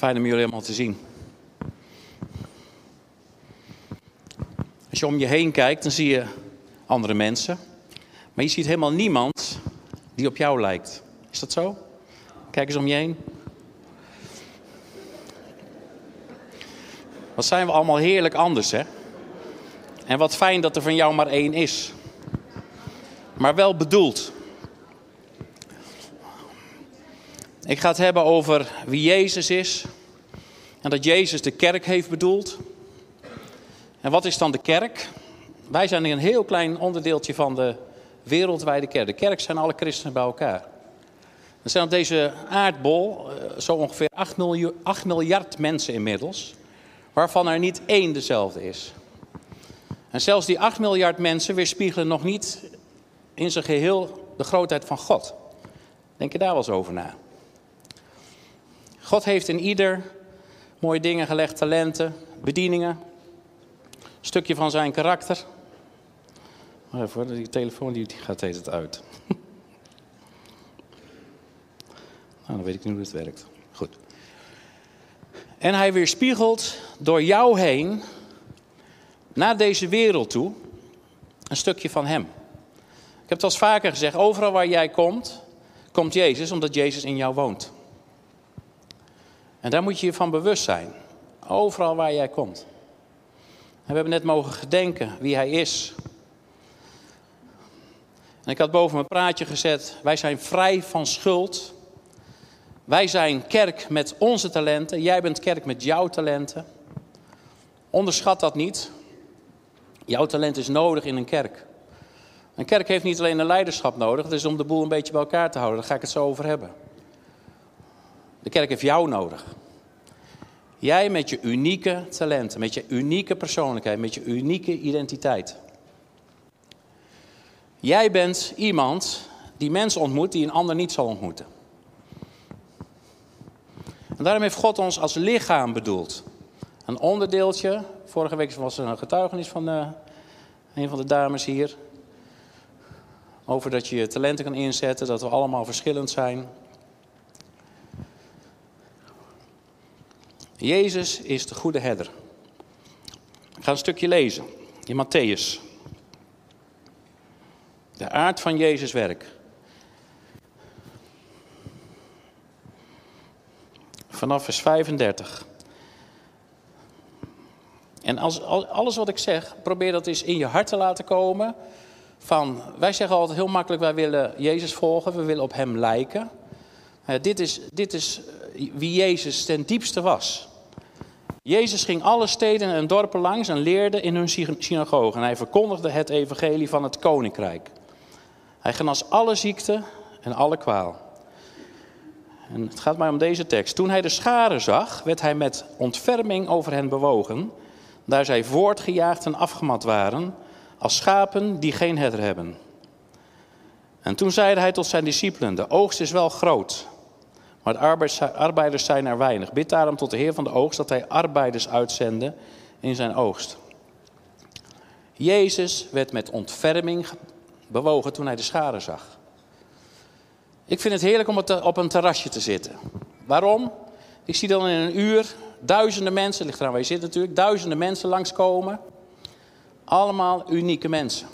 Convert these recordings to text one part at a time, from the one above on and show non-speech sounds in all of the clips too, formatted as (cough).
Fijn om jullie allemaal te zien. Als je om je heen kijkt, dan zie je andere mensen. Maar je ziet helemaal niemand die op jou lijkt. Is dat zo? Kijk eens om je heen. Wat zijn we allemaal heerlijk anders, hè? En wat fijn dat er van jou maar één is. Maar wel bedoeld. Ik ga het hebben over wie Jezus is. En dat Jezus de kerk heeft bedoeld. En wat is dan de kerk? Wij zijn een heel klein onderdeeltje van de wereldwijde kerk. De kerk zijn alle christenen bij elkaar. Er zijn op deze aardbol eh, zo ongeveer 8 miljard, 8 miljard mensen inmiddels. Waarvan er niet één dezelfde is. En zelfs die 8 miljard mensen weerspiegelen nog niet in zijn geheel de grootheid van God. Denk je daar wel eens over na? God heeft in ieder mooie dingen gelegd, talenten, bedieningen, een stukje van zijn karakter. Even, die telefoon die gaat het uit. (laughs) nou, dan weet ik niet hoe het werkt. Goed. En hij weerspiegelt door jou heen naar deze wereld toe een stukje van hem. Ik heb het al vaker gezegd, overal waar jij komt, komt Jezus omdat Jezus in jou woont. En daar moet je je van bewust zijn. Overal waar jij komt. En we hebben net mogen gedenken wie hij is. En ik had boven mijn praatje gezet, wij zijn vrij van schuld. Wij zijn kerk met onze talenten. Jij bent kerk met jouw talenten. Onderschat dat niet. Jouw talent is nodig in een kerk. Een kerk heeft niet alleen een leiderschap nodig, het is om de boel een beetje bij elkaar te houden. Daar ga ik het zo over hebben. De kerk heeft jou nodig. Jij met je unieke talenten, met je unieke persoonlijkheid, met je unieke identiteit. Jij bent iemand die mensen ontmoet die een ander niet zal ontmoeten. En daarom heeft God ons als lichaam bedoeld. Een onderdeeltje. Vorige week was er een getuigenis van de, een van de dames hier. Over dat je je talenten kan inzetten, dat we allemaal verschillend zijn. Jezus is de goede herder. Ga een stukje lezen in Matthäus. De aard van Jezus werk. Vanaf vers 35. En als, alles wat ik zeg, probeer dat eens in je hart te laten komen. Van, wij zeggen altijd heel makkelijk, wij willen Jezus volgen, we willen op Hem lijken. Uh, dit, is, dit is wie Jezus ten diepste was. Jezus ging alle steden en dorpen langs en leerde in hun synagogen. En hij verkondigde het evangelie van het koninkrijk. Hij genas alle ziekte en alle kwaal. En het gaat mij om deze tekst. Toen hij de scharen zag, werd hij met ontferming over hen bewogen, daar zij voortgejaagd en afgemat waren, als schapen die geen herder hebben. En toen zeide hij tot zijn discipelen: De oogst is wel groot, maar de arbeiders zijn er weinig. Bid daarom tot de Heer van de oogst dat hij arbeiders uitzende in zijn oogst. Jezus werd met ontferming bewogen toen hij de scharen zag. Ik vind het heerlijk om op een terrasje te zitten. Waarom? Ik zie dan in een uur duizenden mensen, ligt eraan waar je zit natuurlijk, duizenden mensen langskomen. Allemaal unieke mensen.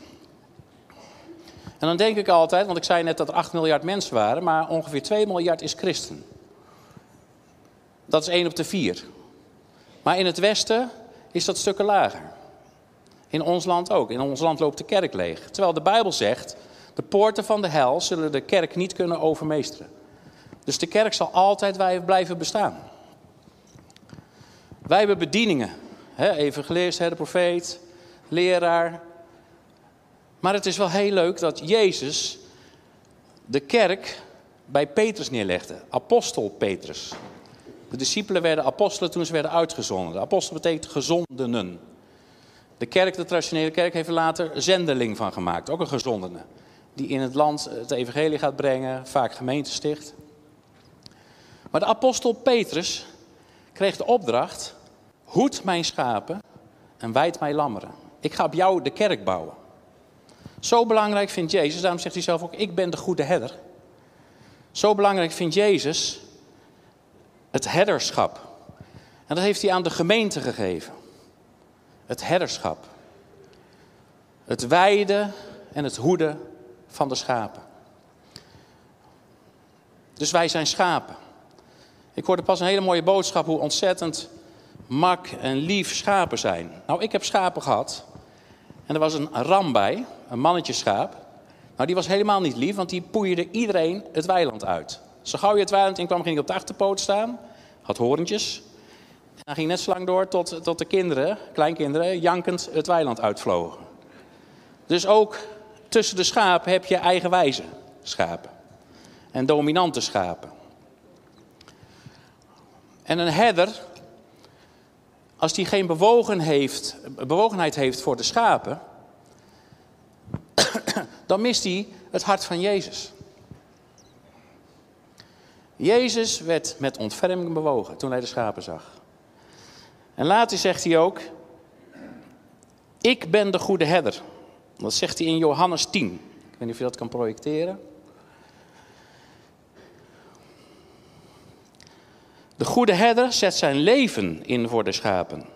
En dan denk ik altijd, want ik zei net dat er 8 miljard mensen waren, maar ongeveer 2 miljard is christen. Dat is 1 op de 4. Maar in het Westen is dat stukken lager. In ons land ook. In ons land loopt de kerk leeg. Terwijl de Bijbel zegt, de poorten van de hel zullen de kerk niet kunnen overmeesteren. Dus de kerk zal altijd blijven bestaan. Wij hebben bedieningen. Evangelist, de profeet, leraar, maar het is wel heel leuk dat Jezus de kerk bij Petrus neerlegde. Apostel Petrus. De discipelen werden apostelen toen ze werden uitgezonden. De apostel betekent gezondenen. De kerk, de traditionele kerk, heeft er later zendeling van gemaakt. Ook een gezondene. Die in het land het evangelie gaat brengen, vaak gemeente sticht. Maar de apostel Petrus kreeg de opdracht: hoed mijn schapen en wijd mijn lammeren. Ik ga op jou de kerk bouwen. Zo belangrijk vindt Jezus, daarom zegt hij zelf ook, ik ben de goede herder. Zo belangrijk vindt Jezus het herderschap. En dat heeft hij aan de gemeente gegeven. Het herderschap. Het weiden en het hoeden van de schapen. Dus wij zijn schapen. Ik hoorde pas een hele mooie boodschap hoe ontzettend mak en lief schapen zijn. Nou, ik heb schapen gehad. En er was een ram bij, een mannetje schaap. Nou, die was helemaal niet lief, want die poeierde iedereen het weiland uit. Zo gauw je het weiland in kwam, ging hij op de achterpoot staan. Had horentjes. En hij ging net zo lang door tot, tot de kinderen, kleinkinderen, jankend het weiland uitvlogen. Dus ook tussen de schapen heb je eigenwijze schapen. En dominante schapen. En een herder, als die geen bewogen heeft, bewogenheid heeft voor de schapen, dan mist hij het hart van Jezus. Jezus werd met ontferming bewogen toen hij de schapen zag. En later zegt hij ook: Ik ben de goede herder. Dat zegt hij in Johannes 10. Ik weet niet of je dat kan projecteren. De goede herder zet zijn leven in voor de schapen.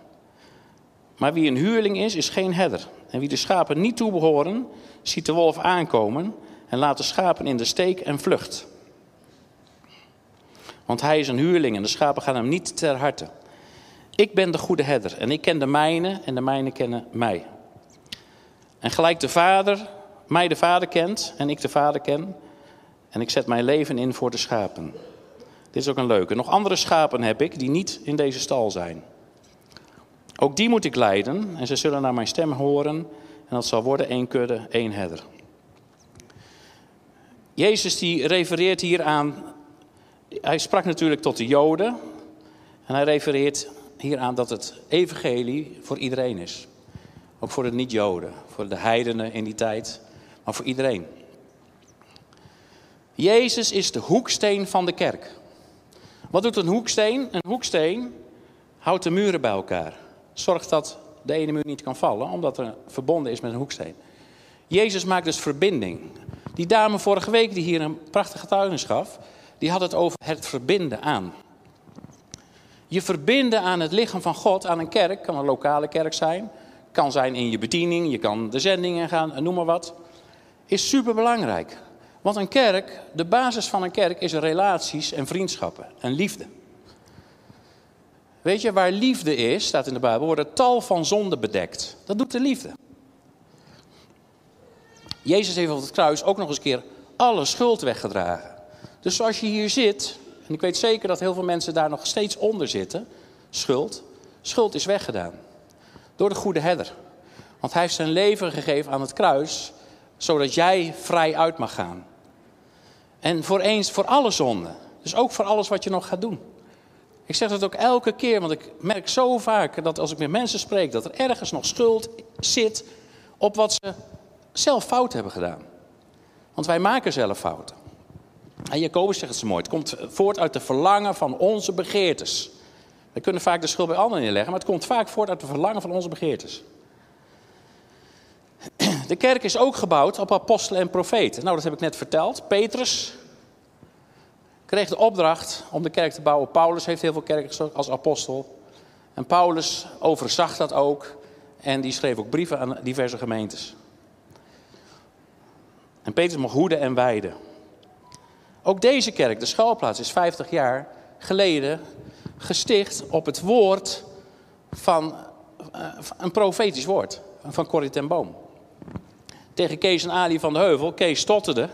Maar wie een huurling is, is geen herder. En wie de schapen niet toebehoren, ziet de wolf aankomen en laat de schapen in de steek en vlucht. Want hij is een huurling en de schapen gaan hem niet ter harte. Ik ben de goede herder en ik ken de mijne en de mijne kennen mij. En gelijk de Vader mij de Vader kent en ik de Vader ken, en ik zet mijn leven in voor de schapen. Dit is ook een leuke. Nog andere schapen heb ik die niet in deze stal zijn. Ook die moet ik leiden en ze zullen naar mijn stem horen en dat zal worden één kudde, één herder. Jezus die refereert hier aan, hij sprak natuurlijk tot de Joden en hij refereert hier aan dat het evangelie voor iedereen is. Ook voor de niet-Joden, voor de heidenen in die tijd, maar voor iedereen. Jezus is de hoeksteen van de kerk. Wat doet een hoeksteen? Een hoeksteen houdt de muren bij elkaar. Zorgt dat de ene muur niet kan vallen, omdat er verbonden is met een hoeksteen. Jezus maakt dus verbinding. Die dame vorige week die hier een prachtige getuigenis gaf, die had het over het verbinden aan. Je verbinden aan het lichaam van God, aan een kerk, kan een lokale kerk zijn, kan zijn in je bediening, je kan de zendingen gaan, noem maar wat, is superbelangrijk. Want een kerk, de basis van een kerk is relaties en vriendschappen en liefde. Weet je, waar liefde is, staat in de Bijbel, worden tal van zonden bedekt. Dat doet de liefde. Jezus heeft op het kruis ook nog eens keer alle schuld weggedragen. Dus zoals je hier zit, en ik weet zeker dat heel veel mensen daar nog steeds onder zitten, schuld, schuld is weggedaan. Door de goede herder. Want hij heeft zijn leven gegeven aan het kruis, zodat jij vrij uit mag gaan. En voor eens, voor alle zonden. Dus ook voor alles wat je nog gaat doen. Ik zeg dat ook elke keer, want ik merk zo vaak dat als ik met mensen spreek, dat er ergens nog schuld zit op wat ze zelf fout hebben gedaan. Want wij maken zelf fouten. En Jacobus zegt het zo mooi, het komt voort uit de verlangen van onze begeertes. We kunnen vaak de schuld bij anderen neerleggen, maar het komt vaak voort uit de verlangen van onze begeertes. De kerk is ook gebouwd op apostelen en profeten. Nou, dat heb ik net verteld. Petrus kreeg de opdracht om de kerk te bouwen. Paulus heeft heel veel kerken als apostel. En Paulus overzag dat ook. En die schreef ook brieven aan diverse gemeentes. En Petrus mocht hoeden en weiden. Ook deze kerk, de schuilplaats, is 50 jaar geleden gesticht op het woord van uh, een profetisch woord van Corrie ten Boom tegen Kees en Ali van de Heuvel. Kees stotterde,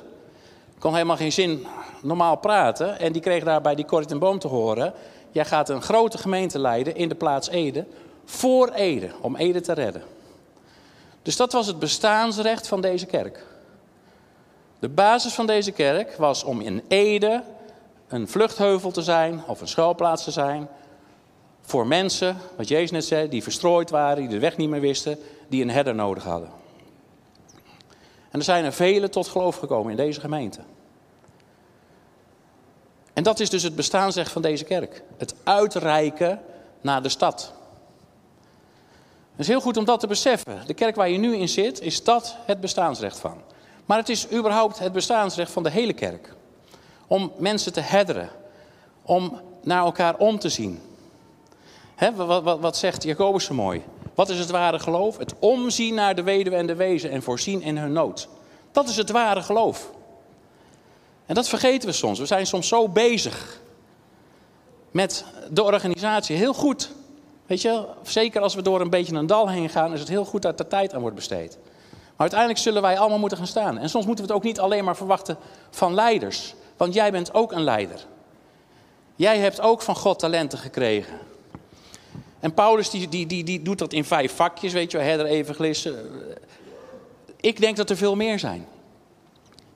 kon helemaal geen zin normaal praten. En die kreeg daarbij die Corrie ten Boom te horen. Jij gaat een grote gemeente leiden in de plaats Ede. Voor Ede, om Ede te redden. Dus dat was het bestaansrecht van deze kerk. De basis van deze kerk was om in Ede een vluchtheuvel te zijn of een schuilplaats te zijn voor mensen, wat Jezus net zei, die verstrooid waren, die de weg niet meer wisten, die een herder nodig hadden. En er zijn er velen tot geloof gekomen in deze gemeente. En dat is dus het bestaansrecht van deze kerk. Het uitreiken naar de stad. Het is heel goed om dat te beseffen. De kerk waar je nu in zit, is dat het bestaansrecht van. Maar het is überhaupt het bestaansrecht van de hele kerk. Om mensen te herderen. Om naar elkaar om te zien. Wat, wat, wat zegt Jacobus zo mooi? Wat is het ware geloof? Het omzien naar de weduwe en de wezen en voorzien in hun nood. Dat is het ware geloof. En dat vergeten we soms. We zijn soms zo bezig met de organisatie. Heel goed. Weet je, zeker als we door een beetje een dal heen gaan, is het heel goed dat er tijd aan wordt besteed. Maar uiteindelijk zullen wij allemaal moeten gaan staan. En soms moeten we het ook niet alleen maar verwachten van leiders. Want jij bent ook een leider. Jij hebt ook van God talenten gekregen. En Paulus die, die, die, die doet dat in vijf vakjes, weet je wel, herder, evangelist. Ik denk dat er veel meer zijn.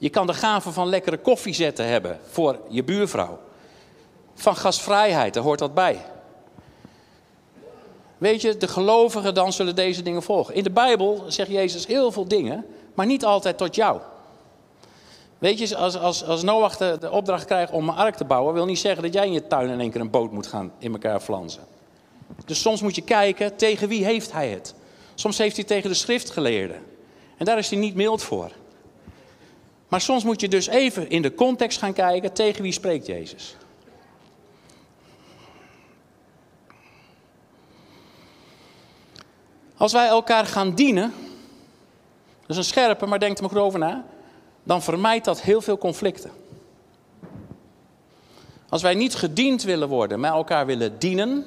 Je kan de gave van lekkere koffie zetten hebben voor je buurvrouw. Van gastvrijheid, daar hoort dat bij. Weet je, de gelovigen dan zullen deze dingen volgen. In de Bijbel zegt Jezus heel veel dingen, maar niet altijd tot jou. Weet je, als, als, als Noach de, opdracht krijgt om een ark te bouwen, wil niet zeggen dat jij in je tuin in één keer een boot moet gaan in elkaar flansen. Dus soms moet je kijken, tegen wie heeft hij het? Soms heeft hij tegen de schriftgeleerden. En daar is hij niet mild voor. Maar soms moet je dus even in de context gaan kijken, tegen wie spreekt Jezus? Als wij elkaar gaan dienen, dat is een scherpe, maar denk er maar goed over na, dan vermijdt dat heel veel conflicten. Als wij niet gediend willen worden, maar elkaar willen dienen,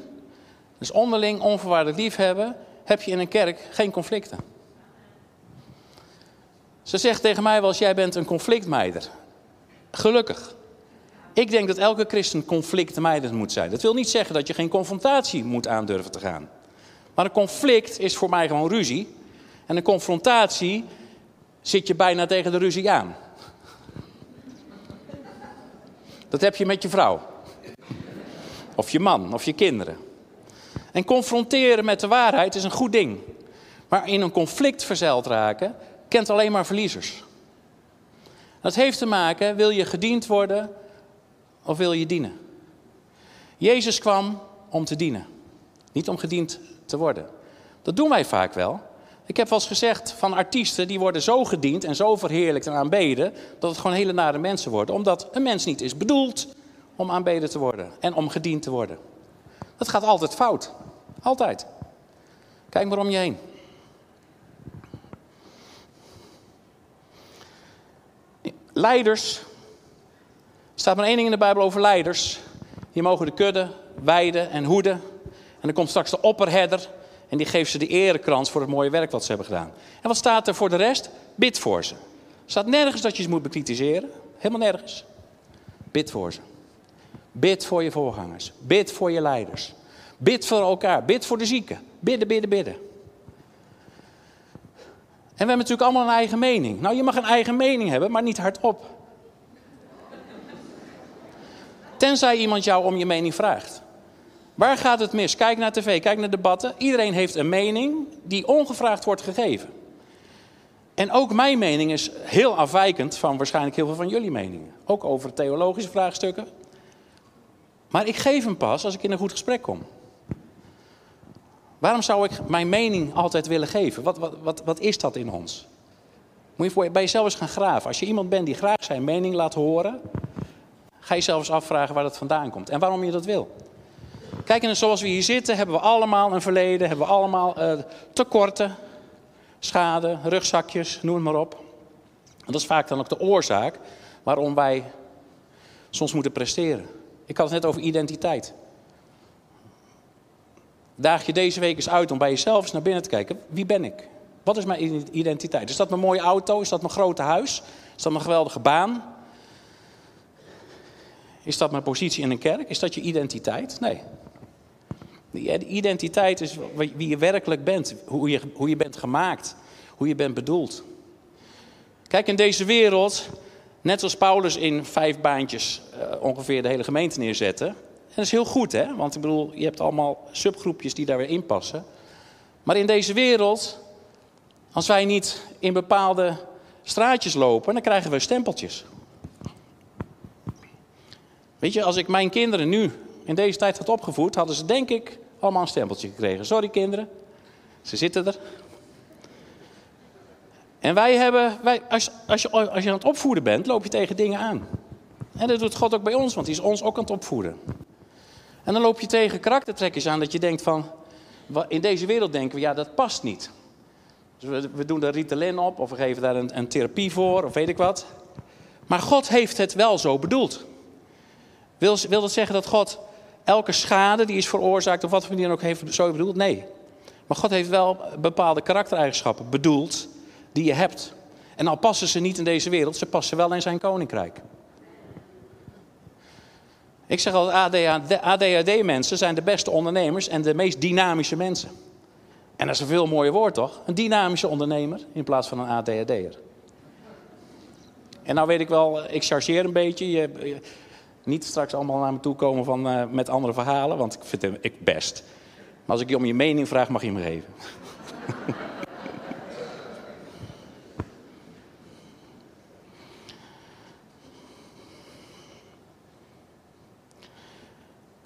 dus onderling onvoorwaardelijk lief hebben, heb je in een kerk geen conflicten. Ze zegt tegen mij wel eens, jij bent een conflictmeider. Gelukkig. Ik denk dat elke christen conflictmeider moet zijn. Dat wil niet zeggen dat je geen confrontatie moet aandurven te gaan. Maar een conflict is voor mij gewoon ruzie. En een confrontatie zit je bijna tegen de ruzie aan. Dat heb je met je vrouw. Of je man, of je kinderen. En confronteren met de waarheid is een goed ding. Maar in een conflict verzeild raken, kent alleen maar verliezers. Dat heeft te maken, wil je gediend worden of wil je dienen? Jezus kwam om te dienen, niet om gediend te worden. Dat doen wij vaak wel. Ik heb wel eens gezegd van artiesten die worden zo gediend en zo verheerlijkt en aanbeden, dat het gewoon hele nare mensen worden. Omdat een mens niet is bedoeld om aanbeden te worden en om gediend te worden. Dat gaat altijd fout. Altijd. Kijk maar om je heen. Leiders. Er staat maar één ding in de Bijbel over leiders. Die mogen de kudde weiden en hoeden. En dan komt straks de opperherder. En die geeft ze de erekrans voor het mooie werk wat ze hebben gedaan. En wat staat er voor de rest? Bid voor ze. Er staat nergens dat je ze moet bekritiseren. Helemaal nergens. Bid voor ze. Bid voor je voorgangers. Bid voor je leiders. Bid voor elkaar. Bid voor de zieken. Bidden, bidden, bidden. En we hebben natuurlijk allemaal een eigen mening. Nou, je mag een eigen mening hebben, maar niet hardop. Tenzij iemand jou om je mening vraagt. Waar gaat het mis? Kijk naar tv, kijk naar debatten. Iedereen heeft een mening die ongevraagd wordt gegeven. En ook mijn mening is heel afwijkend van waarschijnlijk heel veel van jullie meningen. Ook over theologische vraagstukken. Maar ik geef hem pas als ik in een goed gesprek kom. Waarom zou ik mijn mening altijd willen geven? Wat, wat, wat, wat is dat in ons? Moet je bij jezelf eens gaan graven. Als je iemand bent die graag zijn mening laat horen, ga je zelf eens afvragen waar dat vandaan komt en waarom je dat wil. Kijk, en zoals we hier zitten, hebben we allemaal een verleden, hebben we allemaal uh, tekorten, schade, rugzakjes, noem maar op. En dat is vaak dan ook de oorzaak waarom wij soms moeten presteren. Ik had het net over identiteit. Daag je deze week eens uit om bij jezelf eens naar binnen te kijken. Wie ben ik? Wat is mijn identiteit? Is dat mijn mooie auto? Is dat mijn grote huis? Is dat mijn geweldige baan? Is dat mijn positie in een kerk? Is dat je identiteit? Nee. De identiteit is wie je werkelijk bent. Hoe je, hoe je bent gemaakt. Hoe je bent bedoeld. Kijk, in deze wereld, net als Paulus in vijf baantjes uh, ongeveer de hele gemeente neerzette dat is heel goed, hè? Want ik bedoel, je hebt allemaal subgroepjes die daar weer in passen. Maar in deze wereld, als wij niet in bepaalde straatjes lopen, dan krijgen we stempeltjes. Weet je, als ik mijn kinderen nu in deze tijd had opgevoed, hadden ze denk ik allemaal een stempeltje gekregen. Sorry kinderen, ze zitten er. En wij hebben, wij, als, als, je, als je aan het opvoeden bent, loop je tegen dingen aan. En dat doet God ook bij ons, want hij is ons ook aan het opvoeden. En dan loop je tegen karaktertrekjes aan dat je denkt van, in deze wereld denken we, ja dat past niet. Dus we, we doen daar Ritalin op of we geven daar een, een therapie voor of weet ik wat. Maar God heeft het wel zo bedoeld. Wil, wil dat zeggen dat God elke schade die is veroorzaakt of wat voor dan ook heeft zo bedoeld? Nee. Maar God heeft wel bepaalde karaktereigenschappen bedoeld die je hebt. En al passen ze niet in deze wereld, ze passen wel in zijn koninkrijk. Ik zeg altijd, ADHD-mensen zijn de beste ondernemers en de meest dynamische mensen. En dat is een veel mooier woord toch? Een dynamische ondernemer in plaats van een ADHD'er. En nou weet ik wel, ik chargeer een beetje. Je, niet straks allemaal naar me toe komen van, uh, met andere verhalen, want ik vind het ik best. Maar als ik je om je mening vraag, mag je me geven. (laughs)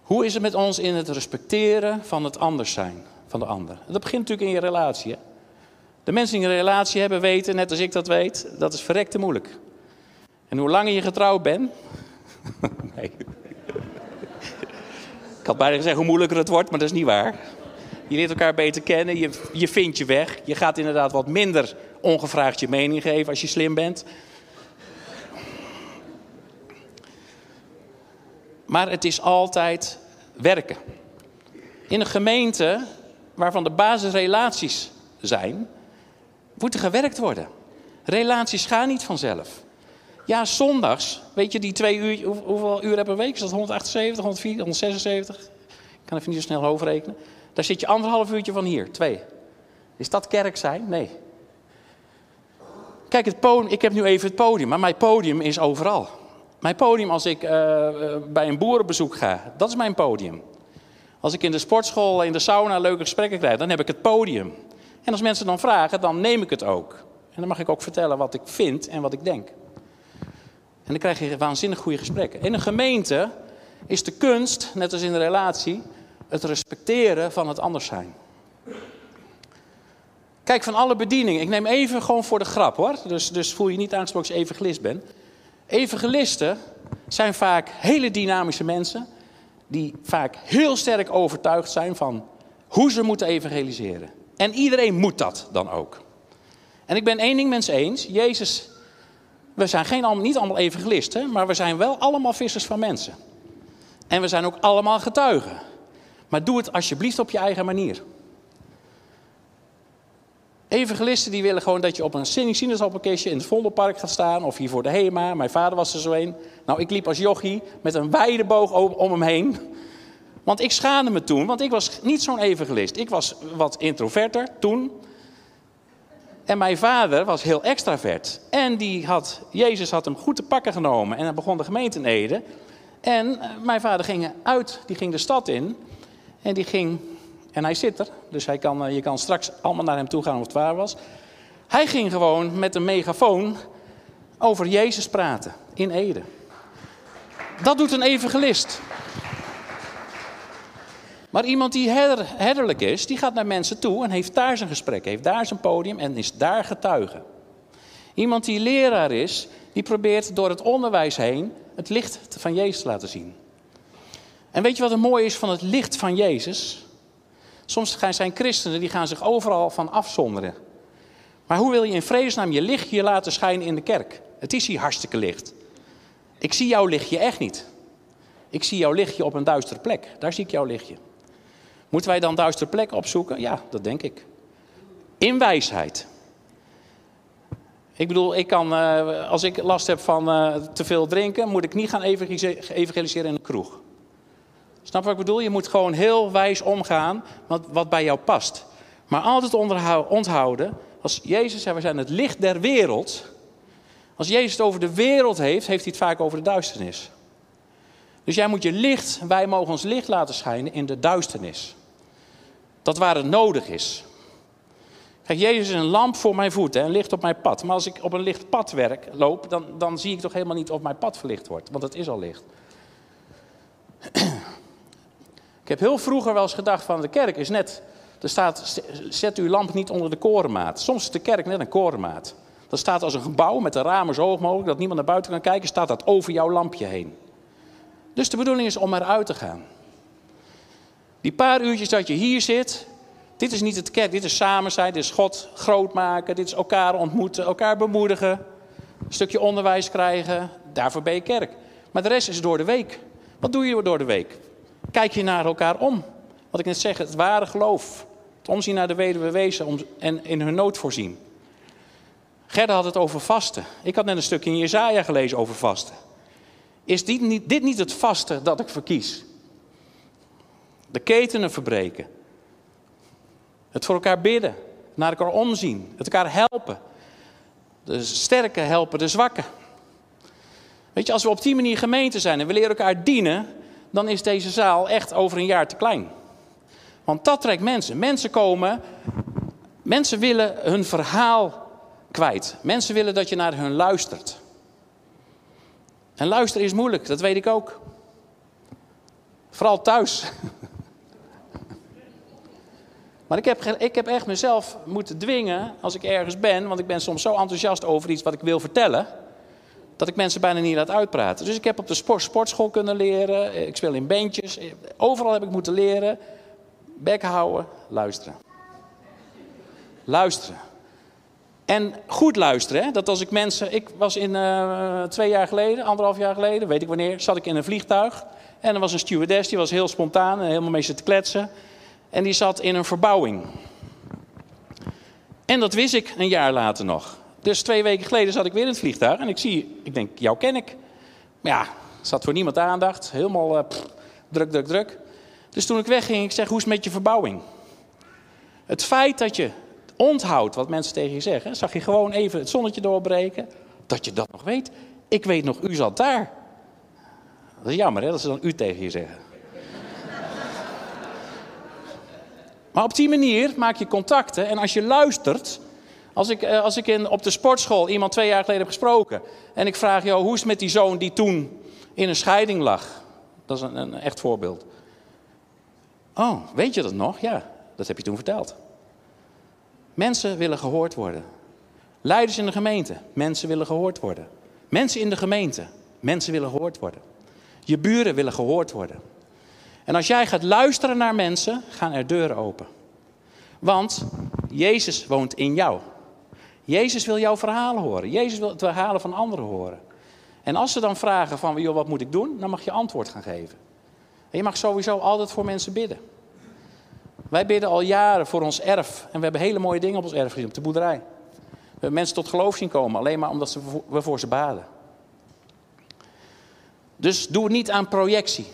Hoe is het met ons in het respecteren van het anders zijn van de ander? Dat begint natuurlijk in je relatie. De mensen die een relatie hebben weten, net als ik dat weet, dat is verrekte moeilijk. En hoe langer je getrouwd bent. (laughs) nee. ik had bijna gezegd hoe moeilijker het wordt, maar dat is niet waar. Je leert elkaar beter kennen, je, je vindt je weg. Je gaat inderdaad wat minder ongevraagd je mening geven als je slim bent. Maar het is altijd werken. In een gemeente waarvan de basisrelaties zijn, moet er gewerkt worden. Relaties gaan niet vanzelf. Ja, zondags, weet je, die twee uur, hoeveel uur per week? Is dat 178, 104, 176? Ik kan even niet zo snel hoofdrekenen. Daar zit je anderhalf uurtje van hier, twee. Is dat kerk zijn? Nee. Kijk, het podium, ik heb nu even het podium, maar mijn podium is overal. Mijn podium als ik uh, bij een boerenbezoek ga, dat is mijn podium. Als ik in de sportschool, in de sauna leuke gesprekken krijg, dan heb ik het podium. En als mensen dan vragen, dan neem ik het ook. En dan mag ik ook vertellen wat ik vind en wat ik denk. En dan krijg je waanzinnig goede gesprekken. In een gemeente is de kunst, net als in een relatie, het respecteren van het anders zijn. Kijk, van alle bedieningen, ik neem even gewoon voor de grap hoor. Dus, dus voel je niet aangesproken als je evangelist bent. Evangelisten zijn vaak hele dynamische mensen. Die vaak heel sterk overtuigd zijn van hoe ze moeten evangeliseren. En iedereen moet dat dan ook. En ik ben één ding mensen eens. Jezus, we zijn geen, niet allemaal evangelisten, maar we zijn wel allemaal vissers van mensen. En we zijn ook allemaal getuigen. Maar doe het alsjeblieft op je eigen manier. Evangelisten die willen gewoon dat je op een sinaasappelkistje in het Vondelpark gaat staan. Of hier voor de HEMA. Mijn vader was er zo een. Nou, ik liep als jochie met een wijde boog om hem heen. Want ik schaamde me toen, want ik was niet zo'n evangelist. Ik was wat introverter toen. En mijn vader was heel extravert. En die had, Jezus had hem goed te pakken genomen. En dan begon de gemeente in Ede. En eh, mijn vader ging uit, die ging de stad in. En die ging en hij zit er, dus hij kan, eh, je kan straks allemaal naar hem toe gaan of het waar was. Hij ging gewoon met een megafoon over Jezus praten in Ede. Dat doet een evangelist. Maar iemand die herder, herderlijk is, die gaat naar mensen toe en heeft daar zijn gesprek, heeft daar zijn podium en is daar getuige. Iemand die leraar is, die probeert door het onderwijs heen het licht van Jezus te laten zien. En weet je wat het mooie is van het licht van Jezus? Soms zijn christenen die gaan zich overal van afzonderen. Maar hoe wil je in vredesnaam je lichtje laten schijnen in de kerk? Het is hier hartstikke licht. Ik zie jouw lichtje echt niet. Ik zie jouw lichtje op een duistere plek. Daar zie ik jouw lichtje. Moeten wij dan duistere plekken opzoeken? Ja, dat denk ik. In wijsheid. Ik bedoel, ik kan, uh, als ik last heb van uh, te veel drinken, moet ik niet gaan evangeliseren in een kroeg. Snap wat ik bedoel? Je moet gewoon heel wijs omgaan wat, wat bij jou past. Maar altijd onthouden, als Jezus zei, we zijn het licht der wereld. Als Jezus het over de wereld heeft, heeft hij het vaak over de duisternis. Dus jij moet je licht, wij mogen ons licht laten schijnen in de duisternis. Dat waar het nodig is. Kijk, Jezus is een lamp voor mijn voeten, een licht op mijn pad. Maar als ik op een licht pad werk, loop, dan, dan zie ik toch helemaal niet of mijn pad verlicht wordt. Want het is al licht. Ik heb heel vroeger wel eens gedacht van de kerk is net, er staat, zet uw lamp niet onder de korenmaat. Soms is de kerk net een korenmaat. Dat staat als een gebouw met de ramen zo hoog mogelijk dat niemand naar buiten kan kijken, staat dat over jouw lampje heen. Dus de bedoeling is om eruit te gaan. Die paar uurtjes dat je hier zit, dit is niet het kerk, dit is samen zijn, dit is God groot maken, dit is elkaar ontmoeten, elkaar bemoedigen, een stukje onderwijs krijgen, daarvoor ben je kerk. Maar de rest is door de week. Wat doe je door de week? Kijk je naar elkaar om. Wat ik net zeg, het ware geloof. Het omzien naar de weduwe wezen en in hun nood voorzien. Gerda had het over vasten. Ik had net een stukje in Jezaja gelezen over vasten. Is dit niet, dit niet het vasten dat ik verkies? De ketenen verbreken. Het voor elkaar bidden. Naar elkaar omzien. Het elkaar helpen. De sterke helpen de zwakken. Weet je, als we op die manier gemeente zijn en we leren elkaar dienen, dan is deze zaal echt over een jaar te klein. Want dat trekt mensen. Mensen komen, mensen willen hun verhaal kwijt. Mensen willen dat je naar hun luistert. En luisteren is moeilijk, dat weet ik ook. Vooral thuis. (laughs) Maar ik heb, ik heb echt mezelf moeten dwingen als ik ergens ben, want ik ben soms zo enthousiast over iets wat ik wil vertellen, dat ik mensen bijna niet laat uitpraten. Dus ik heb op de sport, sportschool kunnen leren, ik speel in bandjes, overal heb ik moeten leren. Bek houden, luisteren. Luisteren. En goed luisteren. Hè? Dat als ik mensen. Ik was in uh, twee jaar geleden, anderhalf jaar geleden, weet ik wanneer, zat ik in een vliegtuig. En er was een stewardess, die was heel spontaan en helemaal mee te kletsen. En die zat in een verbouwing. En dat wist ik een jaar later nog. Dus twee weken geleden zat ik weer in het vliegtuig en ik zie, ik denk, jou ken ik. Maar ja, zat voor niemand aandacht, helemaal uh, druk, druk, druk. Dus toen ik wegging, ik zeg, hoe is het met je verbouwing? Het feit dat je onthoudt wat mensen tegen je zeggen, zag je gewoon even het zonnetje doorbreken, dat je dat nog weet. Ik weet nog, u zat daar. Dat is jammer hè, dat ze dan u tegen je zeggen. Maar op die manier maak je contacten. En als je luistert. Als ik, eh, als ik in, op de sportschool iemand twee jaar geleden heb gesproken. En ik vraag jou, hoe is het met die zoon die toen in een scheiding lag? Dat is een, een echt voorbeeld. Oh, weet je dat nog? Ja, dat heb je toen verteld. Mensen willen gehoord worden. Leiders in de gemeente, mensen willen gehoord worden. Mensen in de gemeente, mensen willen gehoord worden. Je buren willen gehoord worden. En als jij gaat luisteren naar mensen, gaan er deuren open. Want Jezus woont in jou. Jezus wil jouw verhalen horen. Jezus wil het verhalen van anderen horen. En als ze dan vragen van, joh, wat moet ik doen? Dan mag je antwoord gaan geven. En je mag sowieso altijd voor mensen bidden. Wij bidden al jaren voor ons erf. En we hebben hele mooie dingen op ons erf gezien, op de boerderij. We hebben mensen tot geloof zien komen, alleen maar omdat we voor ze baden. Dus doe het niet aan projectie.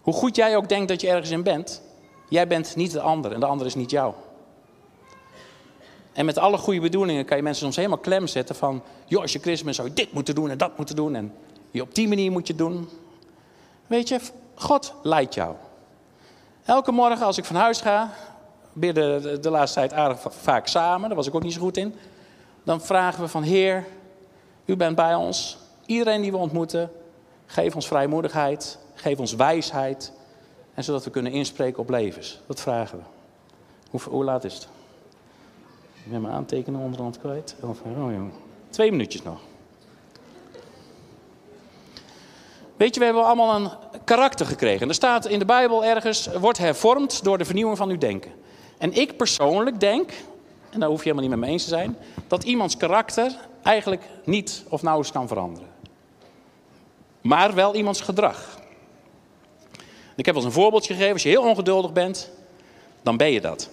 Hoe goed jij ook denkt dat je ergens in bent, jij bent niet de ander en de ander is niet jou. En met alle goede bedoelingen kan je mensen soms helemaal klem zetten van, joh, als je christen zou je dit moeten doen en dat moeten doen en je op die manier moet je doen. Weet je, God leidt jou. Elke morgen als ik van huis ga, bidden de, de laatste tijd vaak samen, daar was ik ook niet zo goed in. Dan vragen we van Heer, u bent bij ons. Iedereen die we ontmoeten, geef ons vrijmoedigheid, geef ons wijsheid. En zodat we kunnen inspreken op levens. Dat vragen we. Hoe, hoe laat is het? Ik ben mijn aantekeningen onderhand kwijt. Oh, Twee minuutjes nog. Weet je, we hebben allemaal een karakter gekregen. Er staat in de Bijbel ergens, wordt hervormd door de vernieuwing van uw denken. En ik persoonlijk denk, en daar hoef je helemaal niet met me eens te zijn, dat iemands karakter eigenlijk niet of nauwelijks kan veranderen. Maar wel iemands gedrag. Ik heb wel eens een voorbeeldje gegeven. Als je heel ongeduldig bent, dan ben je dat.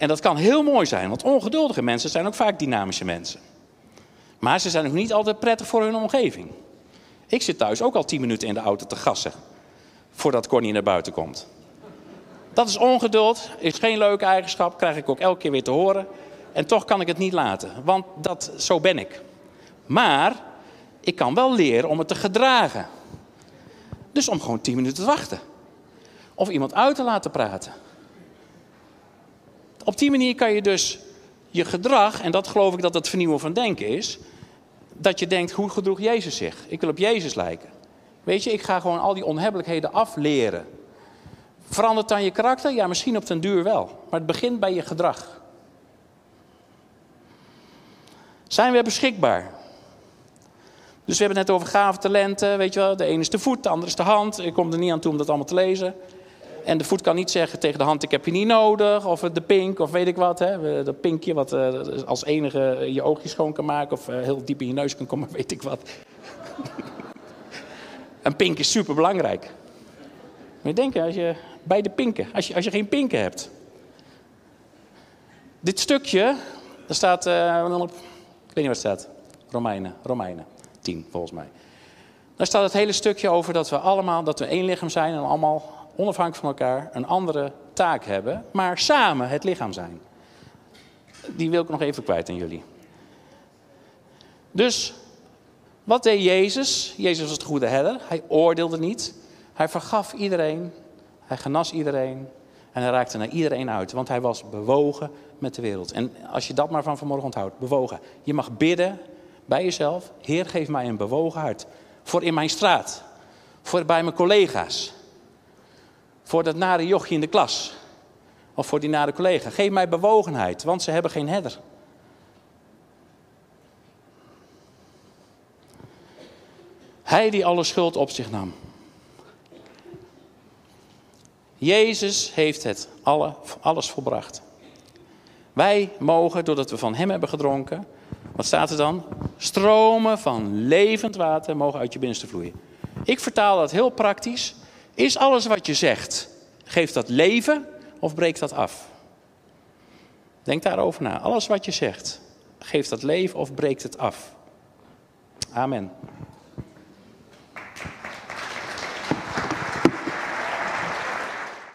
En dat kan heel mooi zijn, want ongeduldige mensen zijn ook vaak dynamische mensen. Maar ze zijn ook niet altijd prettig voor hun omgeving. Ik zit thuis ook al tien minuten in de auto te gassen. Voordat Connie naar buiten komt. Dat is ongeduld, is geen leuke eigenschap, krijg ik ook elke keer weer te horen. En toch kan ik het niet laten, want dat, zo ben ik. Maar ik kan wel leren om het te gedragen. Dus om gewoon tien minuten te wachten. Of iemand uit te laten praten. Op die manier kan je dus je gedrag, en dat geloof ik dat het vernieuwen van denken is, dat je denkt, hoe gedroeg Jezus zich? Ik wil op Jezus lijken. Weet je, ik ga gewoon al die onhebbelijkheden afleren. Verandert dan je karakter? Ja, misschien op den duur wel. Maar het begint bij je gedrag. Zijn we beschikbaar? Dus we hebben het net over gave talenten, weet je wel. De ene is de voet, de andere is de hand. Ik kom er niet aan toe om dat allemaal te lezen. En de voet kan niet zeggen tegen de hand, ik heb je niet nodig. Of de pink, of weet ik wat. Hè? Dat pinkje wat uh, als enige je oogjes schoon kan maken. Of uh, heel diep in je neus kan komen, (laughs) weet ik wat. een pink is super belangrijk. Je denken, als je, bij de pinken. Als je, als je geen pinken hebt. Dit stukje, er staat, uh, ik weet niet wat staat. Romeinen, Romeinen. 10 volgens mij. Daar staat het hele stukje over dat we allemaal, dat we één lichaam zijn en allemaal onafhankelijk van elkaar een andere taak hebben, maar samen het lichaam zijn. Die wil ik nog even kwijt aan jullie. Dus, wat deed Jezus? Jezus was de goede herder. Hij oordeelde niet. Hij vergaf iedereen. Hij genas iedereen. En hij raakte naar iedereen uit, want hij was bewogen met de wereld. En als je dat maar van vanmorgen onthoudt, bewogen. Je mag bidden bij jezelf. Heer, geef mij een bewogen hart. Voor in mijn straat. Voor bij mijn collega's. Voor dat nare jochje in de klas. Of voor die nare collega. Geef mij bewogenheid, want ze hebben geen herder. Hij die alle schuld op zich nam. Jezus heeft het alle, alles volbracht. Wij mogen, doordat we van Hem hebben gedronken, wat staat er dan? Stromen van levend water mogen uit je binnenste vloeien. Ik vertaal dat heel praktisch. Is alles wat je zegt, geeft dat leven of breekt dat af? Denk daarover na. Alles wat je zegt, geeft dat leven of breekt het af? Amen.